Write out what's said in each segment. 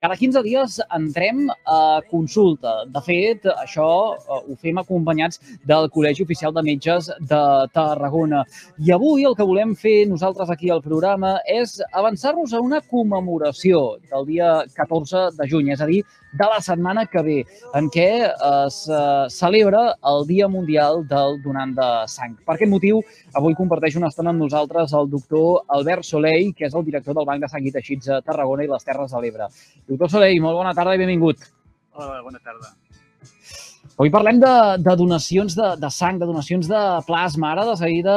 Cada 15 dies entrem a consulta. De fet, això eh, ho fem acompanyats del Col·legi Oficial de Metges de Tarragona. I avui el que volem fer nosaltres aquí al programa és avançar-nos a una commemoració del dia 14 de juny, és a dir, de la setmana que ve, en què es uh, celebra el Dia Mundial del Donant de Sang. Per aquest motiu, avui comparteix una estona amb nosaltres el doctor Albert Soleil, que és el director del Banc de Sang i Teixits a Tarragona i les Terres de l'Ebre. Doctor Soleil, molt bona tarda i benvingut. Hola, bona tarda. Avui parlem de, de donacions de, de sang, de donacions de plasma. Ara de seguida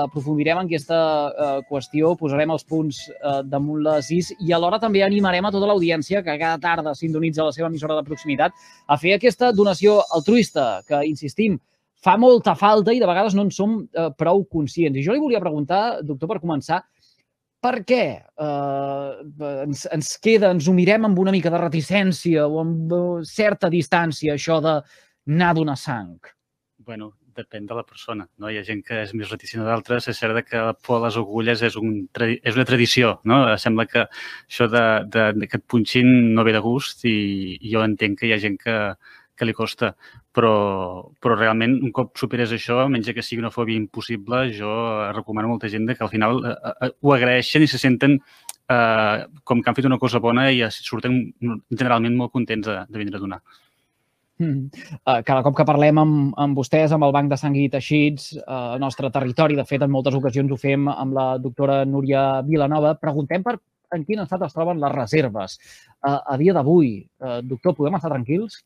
aprofundirem en aquesta eh, qüestió, posarem els punts eh, damunt les is i alhora també animarem a tota l'audiència que cada tarda sintonitza la seva emissora de proximitat a fer aquesta donació altruista, que, insistim, fa molta falta i de vegades no en som eh, prou conscients. I jo li volia preguntar, doctor, per començar, per què eh, ens, ens queda, ens ho mirem amb una mica de reticència o amb eh, certa distància, això d'anar a donar sang? Bueno, depèn de la persona. No? Hi ha gent que és més reticent d'altres. És cert que la por a les agulles és, un, és una tradició. No? Sembla que això de, de, de que et punxin no ve de gust i, i jo entenc que hi ha gent que, que li costa, però, però realment un cop superes això, menys que sigui una fòbia impossible, jo recomano a molta gent que al final eh, eh, ho agraeixen i se senten eh, com que han fet una cosa bona i surten generalment molt contents de, de vindre a donar. Mm. Uh, cada cop que parlem amb, amb vostès, amb el Banc de Sang i Teixits, uh, al nostre territori, de fet, en moltes ocasions ho fem amb la doctora Núria Vilanova, preguntem per en quin estat es troben les reserves. Uh, a dia d'avui, uh, doctor, podem estar tranquils?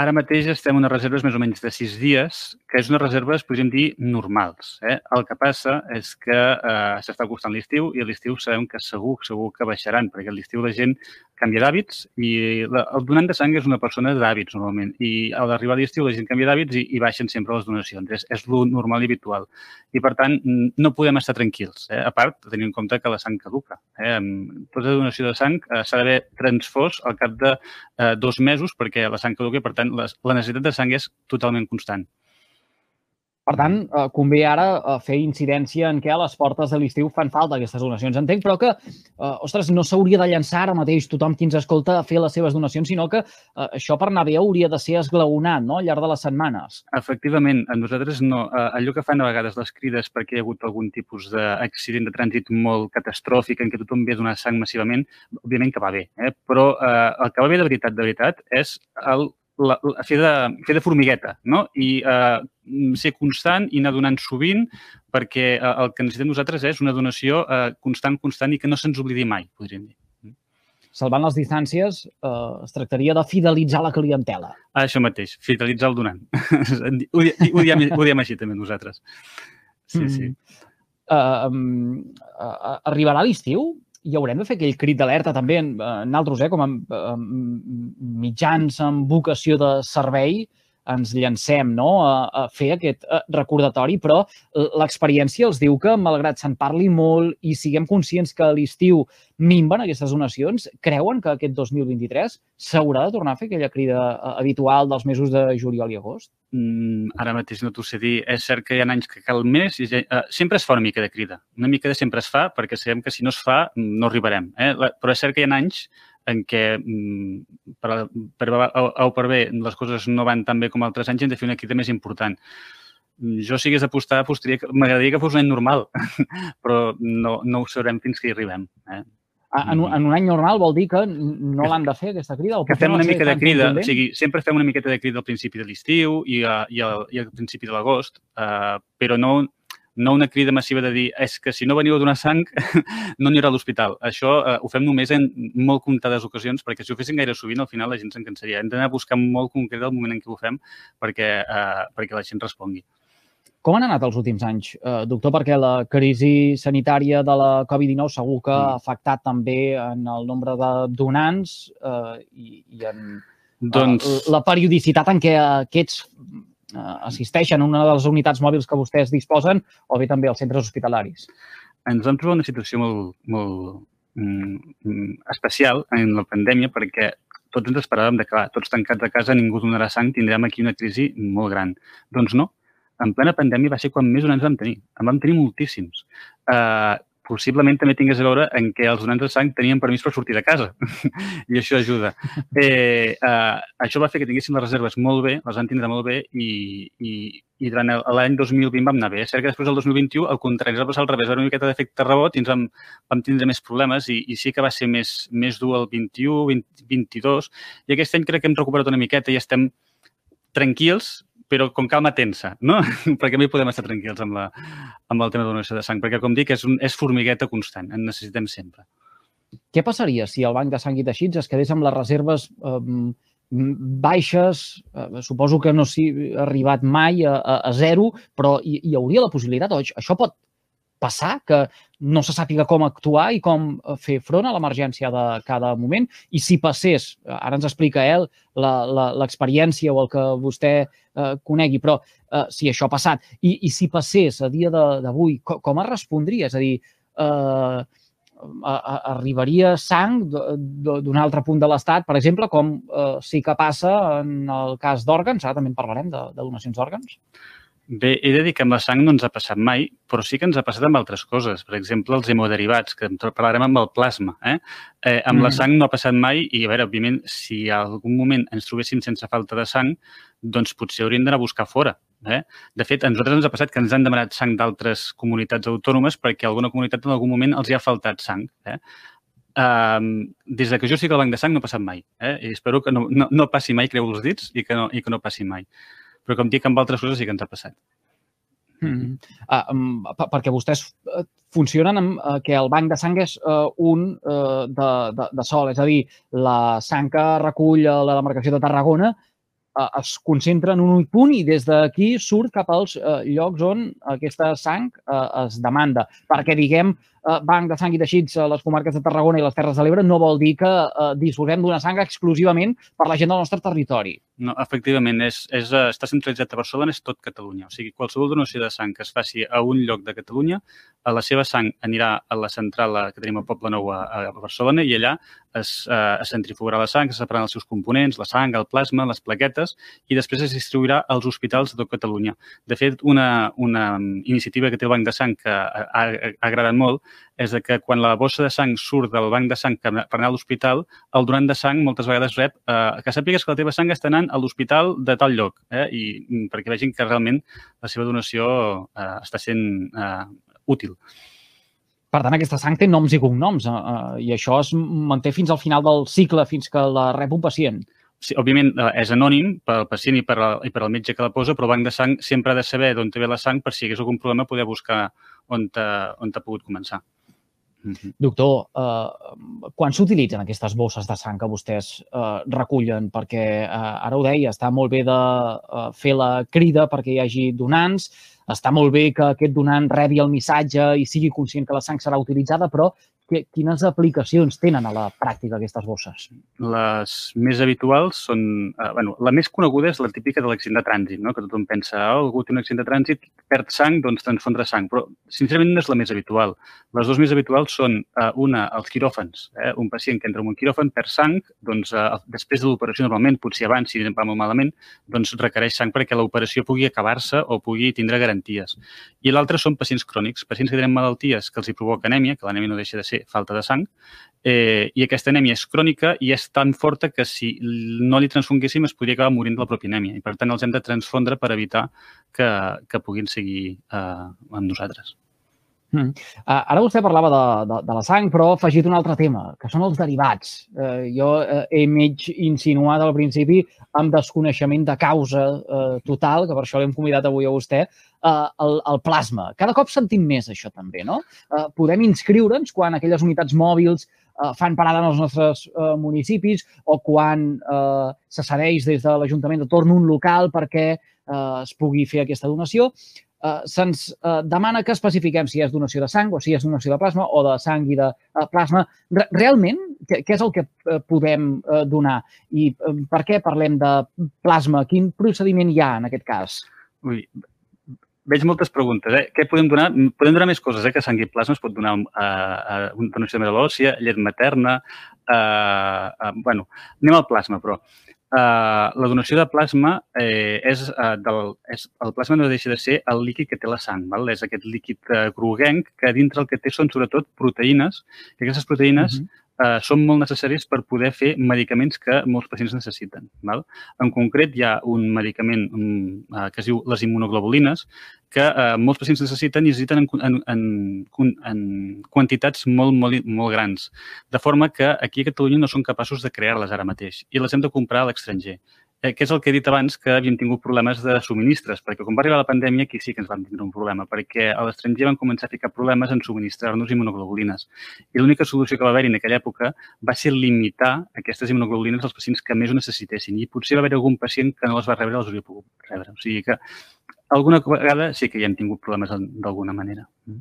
Ara mateix estem unes reserves més o menys de sis dies, que és unes reserves, podríem dir, normals. Eh? El que passa és que eh, s'està costant l'estiu i a l'estiu sabem que segur, segur que baixaran, perquè a l'estiu la gent canvia d'hàbits i la, el donant de sang és una persona d'hàbits normalment i a l'arribar a l'estiu la gent canvia d'hàbits i, i baixen sempre les donacions. És, és lo normal i habitual. I per tant, no podem estar tranquils. Eh? A part, tenint en compte que la sang caduca. Eh? Tota donació de sang eh, s'ha d'haver transfós al cap de eh, dos mesos perquè la sang caduca i per tant les, la necessitat de sang és totalment constant. Per tant, eh, convé ara eh, fer incidència en què a les portes de l'estiu fan falta aquestes donacions. Entenc, però que, eh, ostres, no s'hauria de llançar ara mateix tothom qui ens escolta a fer les seves donacions, sinó que eh, això per anar bé hauria de ser esglaonat no? al llarg de les setmanes. Efectivament, a nosaltres no. Eh, allò que fan a vegades les crides perquè hi ha hagut algun tipus d'accident de trànsit molt catastròfic en què tothom ve a donar sang massivament, òbviament que va bé, eh? però eh, el que va bé de veritat, de veritat, és el la, la, fer, de, fer de formigueta no? i eh, ser constant i anar donant sovint perquè eh, el que necessitem nosaltres és una donació eh, constant, constant i que no se'ns oblidi mai, podríem dir. Salvant les distàncies, eh, es tractaria de fidelitzar la clientela. Ah, això mateix, fidelitzar el donant. ho, ho, diem, ho diem així també nosaltres. Sí, mm. sí. Uh, um, uh, arribarà l'estiu? I haurem de fer aquell crit d'alerta també en, en altres, eh, com a, en mitjans amb vocació de servei, ens llancem no? a, a fer aquest eh, recordatori, però l'experiència els diu que, malgrat se'n parli molt i siguem conscients que a l'estiu minven aquestes donacions, creuen que aquest 2023 s'haurà de tornar a fer aquella crida eh, habitual dels mesos de juliol i agost? Mm, ara mateix no t'ho sé dir. És cert que hi ha anys que cal més i uh, sempre es fa una mica de crida. Una mica de sempre es fa perquè sabem que si no es fa no arribarem. Eh? Però és cert que hi ha anys en què mm, per, per A o per bé les coses no van tan bé com altres anys, hem de fer una crida més important. Jo, si hagués d'apostar, apostaria que m'agradaria que fos un any normal, però no, no ho sabrem fins que hi arribem. Eh? En, un, en un any normal vol dir que no l'han de fer, aquesta crida? O que fem una mica de crida, o sigui, sempre fem una miqueta de crida al principi de l'estiu i, a, i, a, i al principi de l'agost, uh, però no, no una crida massiva de dir és que si no veniu a donar sang no haurà a l'hospital. Això eh, ho fem només en molt comptades ocasions perquè si ho fessin gaire sovint al final la gent se'n cansaria. Hem d'anar a buscar molt concret el moment en què ho fem perquè, eh, perquè la gent respongui. Com han anat els últims anys, eh, doctor? Perquè la crisi sanitària de la Covid-19 segur que ha mm. afectat també en el nombre de donants eh, i, i en doncs... eh, la periodicitat en què aquests assisteixen a una de les unitats mòbils que vostès disposen o bé també als centres hospitalaris? Ens vam trobar una situació molt, molt mm, especial en la pandèmia perquè tots ens esperàvem de que, tots tancats a casa, ningú donarà sang, tindrem aquí una crisi molt gran. Doncs no. En plena pandèmia va ser quan més donants vam tenir. En vam tenir moltíssims. Uh, possiblement també tingués a veure en què els donants de sang tenien permís per sortir de casa i això ajuda. Eh, eh, això va fer que tinguéssim les reserves molt bé, les van tindre molt bé i, i, i durant l'any 2020 vam anar bé. És cert que després del 2021 el contrari ens va passar al revés, va una miqueta d'efecte rebot i ens vam, vam tindre més problemes i, i sí que va ser més, més dur el 21, 20, 22 i aquest any crec que hem recuperat una miqueta i estem tranquils, però com calma tensa, no? perquè mai podem estar tranquils amb, la, amb el tema de donació de sang, perquè, com dic, és, un, és formigueta constant, en necessitem sempre. Què passaria si el Banc de Sang i Teixits es quedés amb les reserves eh, baixes, eh, suposo que no s'hi ha arribat mai a, a, a zero, però hi, hi hauria la possibilitat, o això pot passar, que no se sàpiga com actuar i com eh, fer front a l'emergència de cada moment. I si passés, eh, ara ens explica ell l'experiència o el que vostè eh, conegui, però eh, si això ha passat, i, i si passés a dia d'avui, com, com es respondria? És a dir, eh, a, a, arribaria sang d'un altre punt de l'Estat, per exemple, com eh, sí que passa en el cas d'òrgans, ara també en parlarem de, de donacions d'òrgans? Bé, he de dir que amb la sang no ens ha passat mai, però sí que ens ha passat amb altres coses. Per exemple, els hemoderivats, que en parlarem amb el plasma. Eh? Eh, amb mm. la sang no ha passat mai i, a veure, òbviament, si en algun moment ens trobéssim sense falta de sang, doncs potser hauríem d'anar a buscar fora. Eh? De fet, a nosaltres ens ha passat que ens han demanat sang d'altres comunitats autònomes perquè alguna comunitat en algun moment els hi ha faltat sang. Eh? Um, des de que jo estic al banc de sang no ha passat mai. Eh? I espero que no, no, no passi mai, creu els dits, i que no, i que no passi mai però com dic, amb altres coses sí que ens ha passat. Mm -hmm. uh, perquè vostès uh, funcionen amb uh, que el banc de sang és uh, un uh, de, de, de sol, és a dir, la sang que recull la demarcació de Tarragona uh, es concentra en un punt i des d'aquí surt cap als uh, llocs on aquesta sang uh, es demanda. Perquè, diguem, uh, banc de sang i teixits a les comarques de Tarragona i les Terres de l'Ebre no vol dir que uh, disposem d'una sang exclusivament per la gent del nostre territori. No, efectivament, és, és, eh, està centralitzat a Barcelona, és tot Catalunya. O sigui, qualsevol donació de sang que es faci a un lloc de Catalunya, a la seva sang anirà a la central que tenim a Poble Nou a, a Barcelona i allà es, eh, es centrifugarà la sang, es separaran els seus components, la sang, el plasma, les plaquetes, i després es distribuirà als hospitals de tot Catalunya. De fet, una, una iniciativa que té el Banc de Sang que ha, ha agradat molt és que quan la bossa de sang surt del banc de sang per anar a l'hospital, el donant de sang moltes vegades rep eh, que sàpigues que la teva sang està anant a l'hospital de tal lloc, eh, i mm, perquè vegin que realment la seva donació eh, està sent eh, útil. Per tant, aquesta sang té noms i cognoms eh, eh, i això es manté fins al final del cicle, fins que la rep un pacient. Sí, òbviament eh, és anònim per al pacient i per, al, i per al metge que la posa, però el banc de sang sempre ha de saber d'on té la sang per si hi hagués algun problema poder buscar on t'ha pogut començar. -huh. Doctor, eh, quan s'utilitzen aquestes bosses de sang que vostès eh, recullen? Perquè eh, ara ho deia, està molt bé de eh, fer la crida perquè hi hagi donants, està molt bé que aquest donant rebi el missatge i sigui conscient que la sang serà utilitzada, però quines aplicacions tenen a la pràctica aquestes bosses? Les més habituals són... Eh, bueno, la més coneguda és la típica de l'accident de trànsit, no? que tothom pensa, oh, algú té un accident de trànsit, perd sang, doncs transfondre sang. Però, sincerament, no és la més habitual. Les dues més habituals són, eh, una, els quiròfans. Eh? Un pacient que entra en un quiròfan perd sang, doncs eh, després de l'operació, normalment, potser abans, si va molt malament, doncs requereix sang perquè l'operació pugui acabar-se o pugui tindre garanties. I l'altre són pacients crònics, pacients que tenen malalties que els hi provoca anèmia, que l'anèmia no deixa de ser falta de sang, eh, i aquesta anèmia és crònica i és tan forta que si no li transfonguéssim es podria acabar morint de la pròpia anèmia. I per tant els hem de transfondre per evitar que, que puguin seguir eh, amb nosaltres. Mm. Uh, ara vostè parlava de, de, de la sang, però ha afegit un altre tema, que són els derivats. Uh, jo uh, he mig insinuat al principi amb desconeixement de causa uh, total, que per això l'hem convidat avui a vostè, uh, el, el plasma. Cada cop sentim més això també, no? Uh, podem inscriure'ns quan aquelles unitats mòbils uh, fan parada en els nostres uh, municipis o quan uh, se cedeix des de l'Ajuntament de torn un local perquè uh, es pugui fer aquesta donació eh, se'ns eh, demana que especifiquem si és donació de sang o si és donació de plasma o de sang i de eh, plasma. Realment, què, què és el que eh, podem eh, donar? I eh, per què parlem de plasma? Quin procediment hi ha en aquest cas? Ui, veig moltes preguntes. Eh? Què podem donar? Podem donar més coses, eh? que sang i plasma es pot donar a, a una donació de medul·la òssia, llet materna... Eh, eh, bueno, anem al plasma, però Uh, la donació de plasma eh, és, uh, del, és... El plasma no deixa de ser el líquid que té la sang. Val? És aquest líquid uh, groguenc que dintre el que té són sobretot proteïnes, que aquestes proteïnes uh -huh eh, són molt necessaris per poder fer medicaments que molts pacients necessiten. Val? En concret, hi ha un medicament um, eh, que es diu les immunoglobulines que eh, molts pacients necessiten i necessiten en, en, en, en quantitats molt, molt, molt grans. De forma que aquí a Catalunya no són capaços de crear-les ara mateix i les hem de comprar a l'estranger eh, que és el que he dit abans, que havíem tingut problemes de subministres, perquè quan va arribar la pandèmia aquí sí que ens vam tindre un problema, perquè a l'estranger van començar a ficar problemes en subministrar-nos immunoglobulines. I l'única solució que va haver-hi en aquella època va ser limitar aquestes immunoglobulines als pacients que més ho necessitessin. I potser va haver algun pacient que no les va rebre, els hauria pogut rebre. O sigui que alguna vegada sí que hi hem tingut problemes d'alguna manera. Mm.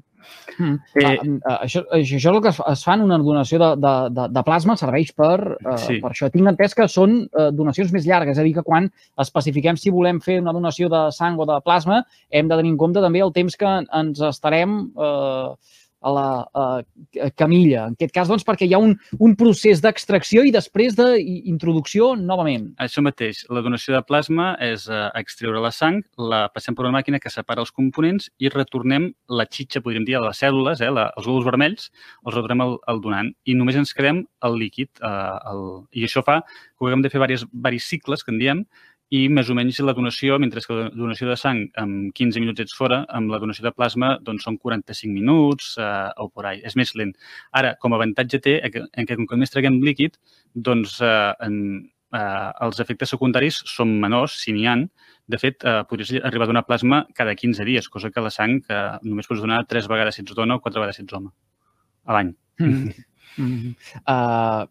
Eh, ah, això, això és el que es fa en una donació de, de, de, de plasma, serveix per, eh, sí. per això. Tinc entès que són eh, donacions més llargues, és a dir, que quan especifiquem si volem fer una donació de sang o de plasma, hem de tenir en compte també el temps que ens estarem eh, a la a camilla. En aquest cas, doncs, perquè hi ha un, un procés d'extracció i després d'introducció novament. Això mateix. La donació de plasma és uh, extreure la sang, la passem per una màquina que separa els components i retornem la xitxa, podríem dir, a les cèl·lules, eh, la, els glòbuls vermells, els retornem al, al donant i només ens quedem el líquid. Uh, el... I això fa que haguem de fer diversos, diversos cicles, que en diem, i més o menys la donació, mentre que la donació de sang en 15 minuts ets fora, amb la donació de plasma doncs són 45 minuts eh, o por ahí. És més lent. Ara, com a avantatge té en què com més traguem líquid, doncs eh, en, eh, els efectes secundaris són menors, si n'hi han. De fet, eh, podries arribar a donar plasma cada 15 dies, cosa que la sang que només pots donar 3 vegades si ets dona o 4 vegades si ets home a l'any. Mm -hmm. Mm -hmm. uh,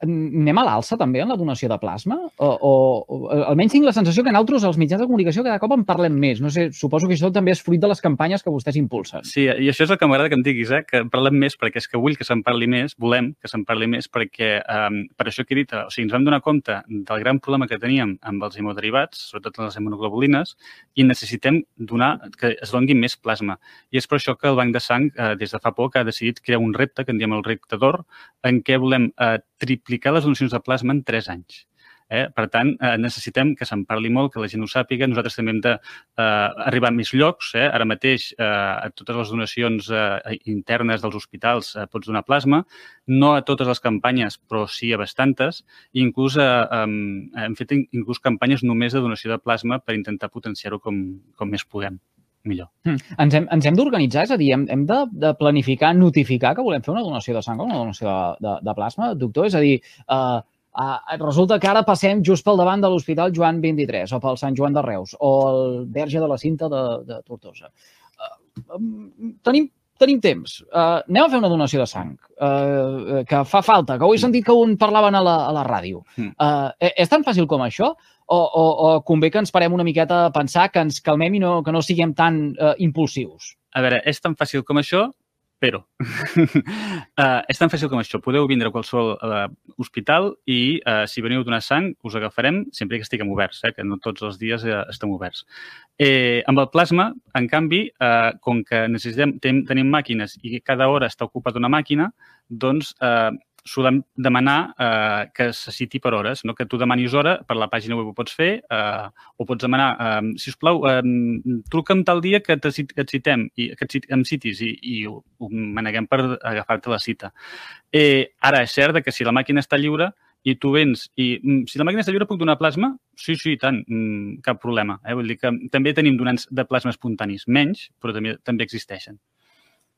anem a l'alça també en la donació de plasma? O, o, o almenys tinc la sensació que nosaltres, els mitjans de comunicació, cada cop en parlem més. No sé, suposo que això també és fruit de les campanyes que vostès impulsen. Sí, i això és el que m'agrada que em diguis, eh? que en parlem més perquè és que vull que se'n parli més, volem que se'n parli més perquè um, per això que he dit, o sigui, ens vam donar compte del gran problema que teníem amb els hemoderivats, sobretot les hemoglobulines, i necessitem donar, que es doni més plasma. I és per això que el Banc de Sang, eh, des de fa poc, ha decidit crear un repte, que en diem el repte d'or, en què volem eh, triplicar les donacions de plasma en 3 anys. Eh? Per tant, eh, necessitem que se'n parli molt, que la gent ho sàpiga. Nosaltres també hem d'arribar eh, a més llocs. Eh? Ara mateix, eh, a totes les donacions eh, internes dels hospitals eh, pots donar plasma. No a totes les campanyes, però sí a bastantes. I inclús eh, eh, hem fet inclús campanyes només de donació de plasma per intentar potenciar-ho com, com més puguem millor. Mm. Ens hem, ens hem d'organitzar, és a dir, hem, hem de, de planificar, notificar que volem fer una donació de sang o una donació de, de, de plasma, doctor? És a dir, eh, eh, resulta que ara passem just pel davant de l'Hospital Joan 23 o pel Sant Joan de Reus o el Verge de la Cinta de, de Tortosa. Eh, tenim tenim temps. Uh, anem a fer una donació de sang, uh, que fa falta, que ho he sentit que un parlaven a la, a la ràdio. Uh, és tan fàcil com això? o, o, o convé que ens parem una miqueta a pensar que ens calmem i no, que no siguem tan uh, impulsius? A veure, és tan fàcil com això, però uh, és tan fàcil com això. Podeu vindre a qualsevol uh, hospital i uh, si veniu a donar sang us agafarem sempre que estiguem oberts, eh, que no tots els dies uh, estem oberts. Eh, amb el plasma, en canvi, uh, com que necessitem, ten, tenim màquines i cada hora està ocupada una màquina, doncs uh, solem demanar eh, que se citi per hores, no? que tu demanis hora, per la pàgina web ho pots fer, eh, o pots demanar, eh, si us plau, eh, truca'm tal dia que, te, que et citem, i, que et em citis, i, i ho, ho maneguem per agafar-te la cita. Eh, ara, és cert que si la màquina està lliure i tu vens i mm, si la màquina està lliure puc donar plasma? Sí, sí, tant, mm, cap problema. Eh? Vull dir que també tenim donants de plasma espontanis, menys, però també, també existeixen.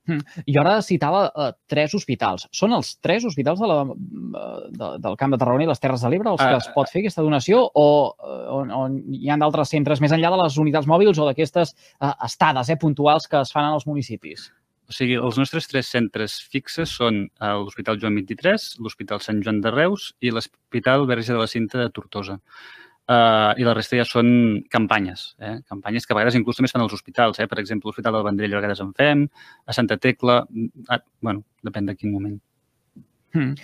Mm. I ara citava uh, tres hospitals. Són els tres hospitals de la, uh, de, del Camp de Tarragona i les Terres de l'Ebre els que uh, es pot fer aquesta donació o uh, on, on hi ha d'altres centres més enllà de les unitats mòbils o d'aquestes uh, estades eh, puntuals que es fan en els municipis? O sigui, els nostres tres centres fixes són l'Hospital Joan 23, l'Hospital Sant Joan de Reus i l'Hospital Verge de la Cinta de Tortosa eh, i la resta ja són campanyes, eh? campanyes que a vegades inclús també es fan als hospitals. Eh? Per exemple, l'Hospital del Vendrell a vegades en fem, a Santa Tecla, a, bueno, depèn de quin moment. Hmm.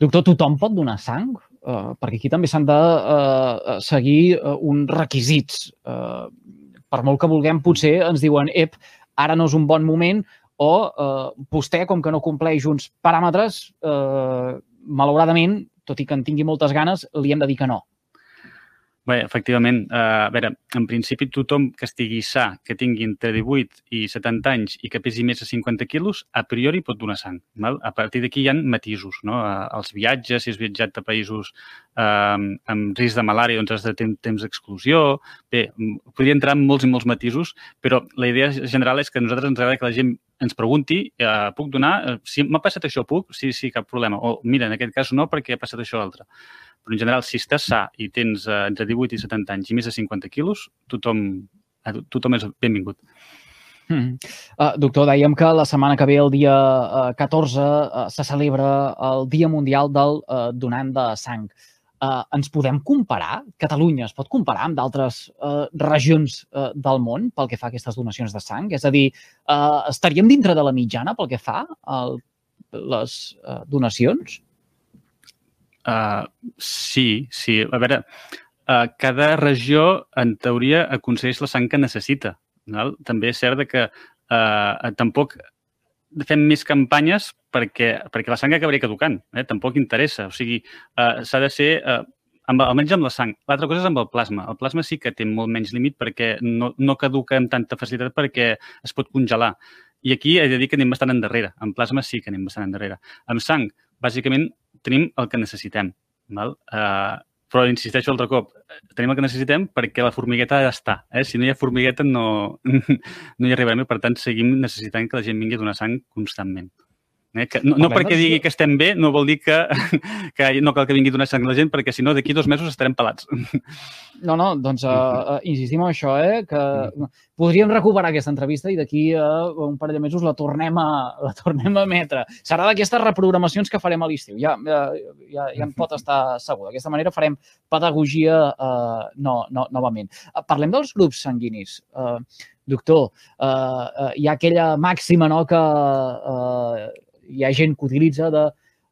Doctor, tothom pot donar sang? Uh, perquè aquí també s'han de uh, seguir uh, uns requisits. Uh, per molt que vulguem, potser ens diuen, ep, ara no és un bon moment, o uh, vostè, com que no compleix uns paràmetres, uh, malauradament, tot i que en tingui moltes ganes, li hem de dir que no. Bé, efectivament, uh, a veure, en principi tothom que estigui sa, que tingui entre 18 i 70 anys i que pesi més de 50 quilos, a priori pot donar sang. Val? A partir d'aquí hi ha matisos. No? Uh, els viatges, si has viatjat a països uh, amb risc de malària, doncs has de tenir temps d'exclusió. Bé, podria entrar en molts i molts matisos, però la idea general és que a nosaltres ens agrada que la gent ens pregunti, uh, puc donar? Si m'ha passat això, puc? Sí, sí, cap problema. O, mira, en aquest cas no, perquè ha passat això altre però en general, si estàs sa i tens eh, entre 18 i 70 anys i més de 50 quilos, tothom, eh, tothom és benvingut. Mm. Uh, doctor, dèiem que la setmana que ve, el dia uh, 14, uh, se celebra el Dia Mundial del uh, Donant de Sang. Ens podem comparar? Catalunya es pot comparar amb d'altres uh, regions uh, del món pel que fa a aquestes donacions de sang? És a dir, uh, estaríem dintre de la mitjana pel que fa a les uh, donacions? Uh, sí, sí. A veure, uh, cada regió, en teoria, aconsegueix la sang que necessita. Val? També és cert que uh, tampoc fem més campanyes perquè, perquè la sang acabaria caducant. Eh? Tampoc interessa. O sigui, uh, s'ha de ser... Uh, amb, almenys amb la sang. L'altra cosa és amb el plasma. El plasma sí que té molt menys límit perquè no, no caduca amb tanta facilitat perquè es pot congelar. I aquí he de dir que anem bastant endarrere. En plasma sí que anem bastant endarrere. Amb sang, bàsicament, tenim el que necessitem. Val? Uh, però insisteixo altre cop, tenim el que necessitem perquè la formigueta ha d'estar. Eh? Si no hi ha formigueta no, no hi arribarem i, per tant, seguim necessitant que la gent vingui a donar sang constantment. Eh? Que no, no perquè digui que estem bé, no vol dir que, que no cal que vingui donar sang la gent, perquè si no, d'aquí dos mesos estarem pelats. No, no, doncs uh, uh, insistim en això, eh, que podríem recuperar aquesta entrevista i d'aquí a uh, un parell de mesos la tornem a, la tornem a emetre. Serà d'aquestes reprogramacions que farem a l'estiu, ja, ja, ja, ja en pot estar segur. D'aquesta manera farem pedagogia uh, no, no, novament. Uh, parlem dels grups sanguinis. Uh, doctor, uh, uh, hi ha aquella màxima no, que uh, hi ha gent que utilitza de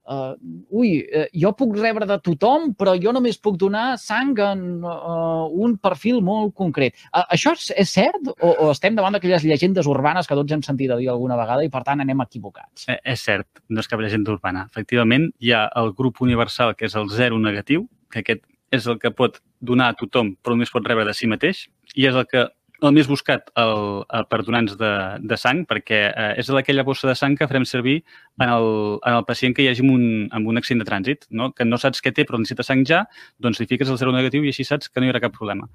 uh, ui, uh, jo puc rebre de tothom, però jo només puc donar sang en uh, un perfil molt concret. Uh, això és, és cert o, o estem davant d'aquelles llegendes urbanes que tots hem sentit a dir alguna vegada i, per tant, anem equivocats? Eh, és cert, no és cap llegenda urbana. Efectivament, hi ha el grup universal, que és el zero negatiu, que aquest és el que pot donar a tothom, però només pot rebre de si mateix, i és el que el més buscat el, el per donants de, de sang, perquè eh, és aquella bossa de sang que farem servir en el, en el pacient que hi hagi un, amb un accident de trànsit, no? que no saps què té però necessita sang ja, doncs li fiques el zero negatiu i així saps que no hi haurà cap problema.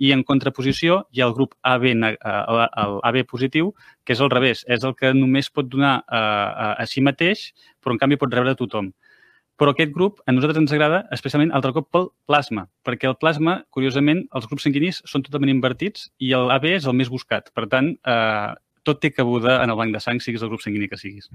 I en contraposició hi ha el grup AB, eh, el, AB positiu, que és al revés, és el que només pot donar a, eh, a, a si mateix, però en canvi pot rebre tothom. Però aquest grup a nosaltres ens agrada especialment altre cop pel plasma, perquè el plasma, curiosament, els grups sanguinis són totalment invertits i el AB és el més buscat. Per tant, eh, tot té cabuda en el banc de sang, siguis el grup sanguini que siguis.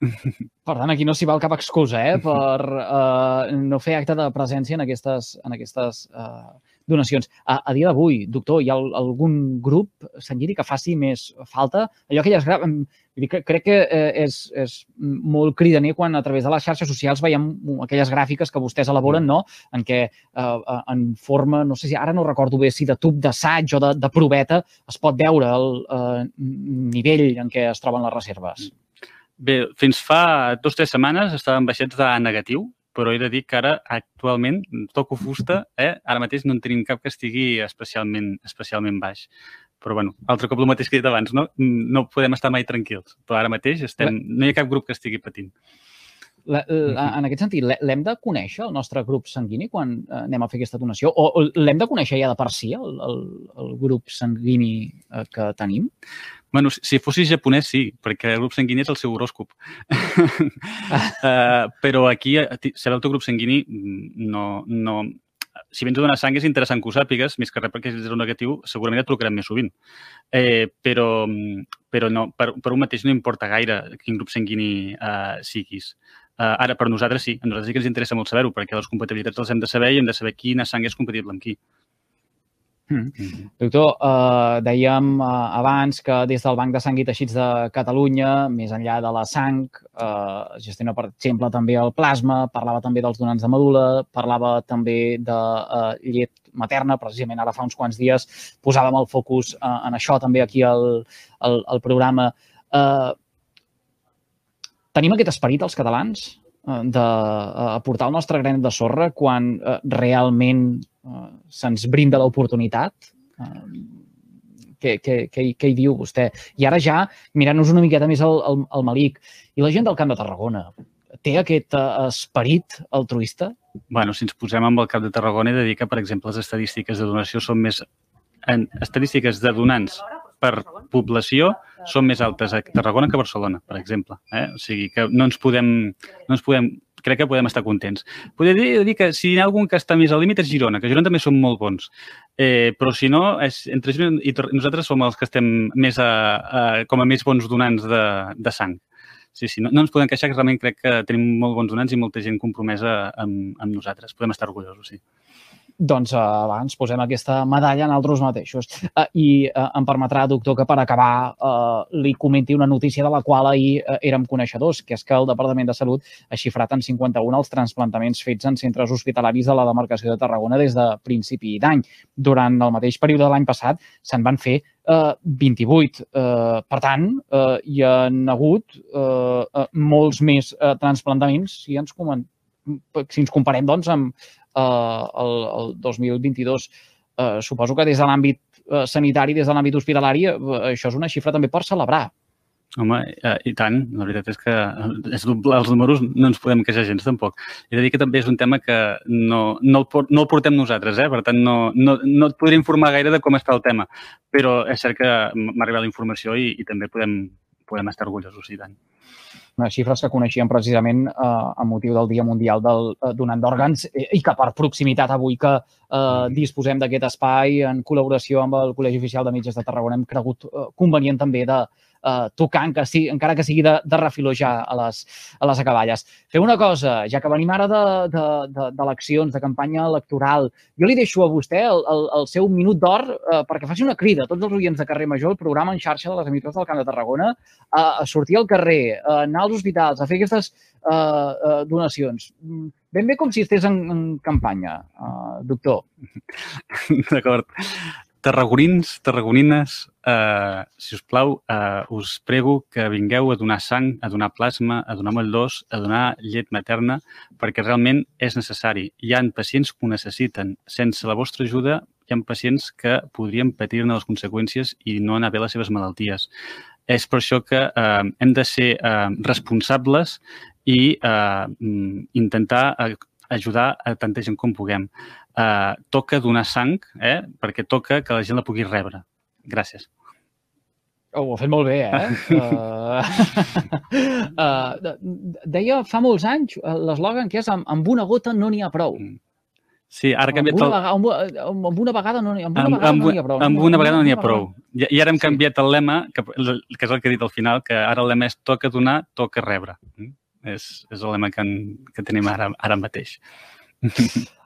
Per tant, aquí no s'hi val cap excusa eh, per uh, no fer acte de presència en aquestes, en aquestes uh, donacions. A, a dia d'avui, doctor, hi ha algun grup sanguini que faci més falta? Allò que ja es grava... Crec que eh, és, és molt cridaner quan a través de les xarxes socials veiem aquelles gràfiques que vostès elaboren, no? en què eh, eh, en forma, no sé si ara no recordo bé si de tub d'assaig o de, de proveta es pot veure el eh, nivell en què es troben les reserves. Bé, fins fa dues o tres setmanes estàvem baixets de negatiu, però he de dir que ara, actualment, toco fusta, eh? ara mateix no en tenim cap que estigui especialment, especialment baix. Però, bueno, altre cop el mateix que he dit abans, no? No podem estar mai tranquils, però ara mateix estem, no hi ha cap grup que estigui patint. La, la, en aquest sentit, l'hem de conèixer, el nostre grup sanguini, quan eh, anem a fer aquesta donació? O, o l'hem de conèixer ja de per si, el, el, el grup sanguini eh, que tenim? Bueno, si fossis japonès, sí, perquè el grup sanguini és el seu horòscop. uh, però aquí, eh, saber el teu grup sanguini, mm, no, no... Si vens a donar sang és interessant que ho sàpigues, més que res perquè si ets negatiu segurament et trucarem més sovint. Eh, però, mm, però no, per, per un mateix no importa gaire quin grup sanguini uh, siguis. Uh, ara, per nosaltres sí, a nosaltres sí que ens interessa molt saber-ho, perquè les compatibilitats les hem de saber i hem de saber quina sang és compatible amb qui. Mm. -hmm. Doctor, eh, dèiem eh, abans que des del Banc de Sang i Teixits de Catalunya, més enllà de la sang, eh, gestiona, per exemple, també el plasma, parlava també dels donants de medula, parlava també de eh, llet materna, precisament ara fa uns quants dies posàvem el focus eh, en això també aquí al, al, al programa. Eh, tenim aquest esperit els catalans eh, d'aportar eh, el nostre granet de sorra quan eh, realment se'ns brinda l'oportunitat. Què, què, què, què hi diu vostè? I ara ja, mirant-nos una miqueta més al, al, al Malic, i la gent del Camp de Tarragona, té aquest esperit altruista? bueno, si ens posem amb el cap de Tarragona, he de dir que, per exemple, les estadístiques de donació són més... En estadístiques de donants per població són més altes a Tarragona que a Barcelona, per exemple. Eh? O sigui que no ens podem... No ens podem crec que podem estar contents. Podria dir, dir que si hi ha algun que està més al límit és Girona, que Girona també són molt bons. Eh, però si no, és, entre Girona i nosaltres som els que estem més a, a, com a més bons donants de, de sang sí, sí, no, no ens podem queixar, que realment crec que tenim molt bons donants i molta gent compromesa amb, amb nosaltres. Podem estar orgullosos, sí. Doncs va, ens posem aquesta medalla en altres mateixos. Uh, I uh, em permetrà, doctor, que per acabar uh, li comenti una notícia de la qual ahir uh, érem coneixedors, que és que el Departament de Salut ha xifrat en 51 els transplantaments fets en centres hospitalaris de la demarcació de Tarragona des de principi d'any. Durant el mateix període de l'any passat se'n van fer eh, 28. Eh, per tant, eh, hi ha hagut eh, molts més eh, transplantaments si ens, si ens comparem doncs, amb eh, el, el 2022. Eh, suposo que des de l'àmbit eh, sanitari, des de l'àmbit hospitalari, eh, això és una xifra també per celebrar. Home, eh, i tant. La veritat és que és els números no ens podem queixar gens tampoc. He de dir que també és un tema que no, no, el, no el portem nosaltres, eh? per tant no, no, no et podria informar gaire de com està el tema, però és cert que m'ha arribat la informació i, i també podem, podem estar orgullosos, i tant unes xifres que coneixíem precisament eh, a motiu del Dia Mundial del eh, Donant d'Òrgans eh, i que per proximitat avui que eh, disposem d'aquest espai en col·laboració amb el Col·legi Oficial de Metges de Tarragona hem cregut eh, convenient també de, eh, tocant, que sí, encara que sigui de, de refiló ja a les, a les acaballes. Fem una cosa, ja que venim ara d'eleccions, de, de, de campanya electoral, jo li deixo a vostè el, el, el seu minut d'or eh, perquè faci una crida a tots els oients de Carrer Major, el programa en xarxa de les emissores del Camp de Tarragona, a, a sortir al carrer, a anar als hospitals, a fer aquestes eh, eh, donacions. Ben bé com si estigués en, en campanya, eh, doctor. D'acord. Tarragonins, tarragonines, eh, si us plau, eh, us prego que vingueu a donar sang, a donar plasma, a donar moll d'os, a donar llet materna, perquè realment és necessari. Hi ha pacients que ho necessiten. Sense la vostra ajuda, hi ha pacients que podrien patir-ne les conseqüències i no anar bé les seves malalties. És per això que eh, hem de ser eh, responsables i eh, intentar eh, ajudar a tanta gent com puguem eh, toca donar sang, eh? perquè toca que la gent la pugui rebre. Gràcies. Oh, ho ha fet molt bé, eh? uh, uh, deia fa molts anys l'eslògan que és amb, amb una gota no n'hi ha prou. Mm. Sí, ara ha canviat... Amb una, vegada, amb, amb una vegada no n'hi amb, una vegada amb, no ha prou. Amb una vegada no n'hi ha prou. I, I ara hem canviat sí. el lema, que, que és el que he dit al final, que ara el lema és toca donar, toca rebre. Mm? És, és el lema que, en, que tenim ara, ara mateix.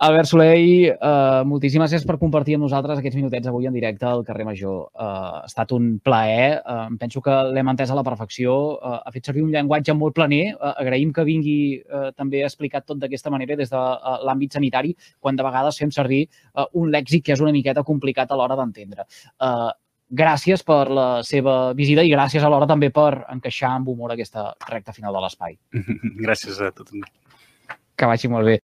Albert Soleil, uh, moltíssimes gràcies per compartir amb nosaltres aquests minutets avui en directe al carrer Major. Uh, ha estat un plaer. Uh, penso que l'hem entès a la perfecció. Uh, ha fet servir un llenguatge molt planer. Uh, agraïm que vingui uh, també explicat tot d'aquesta manera des de uh, l'àmbit sanitari, quan de vegades fem servir uh, un lèxic que és una miqueta complicat a l'hora d'entendre. Uh, gràcies per la seva visita i gràcies alhora també per encaixar amb humor aquesta recta final de l'espai. Gràcies a tothom. Que vagi molt bé.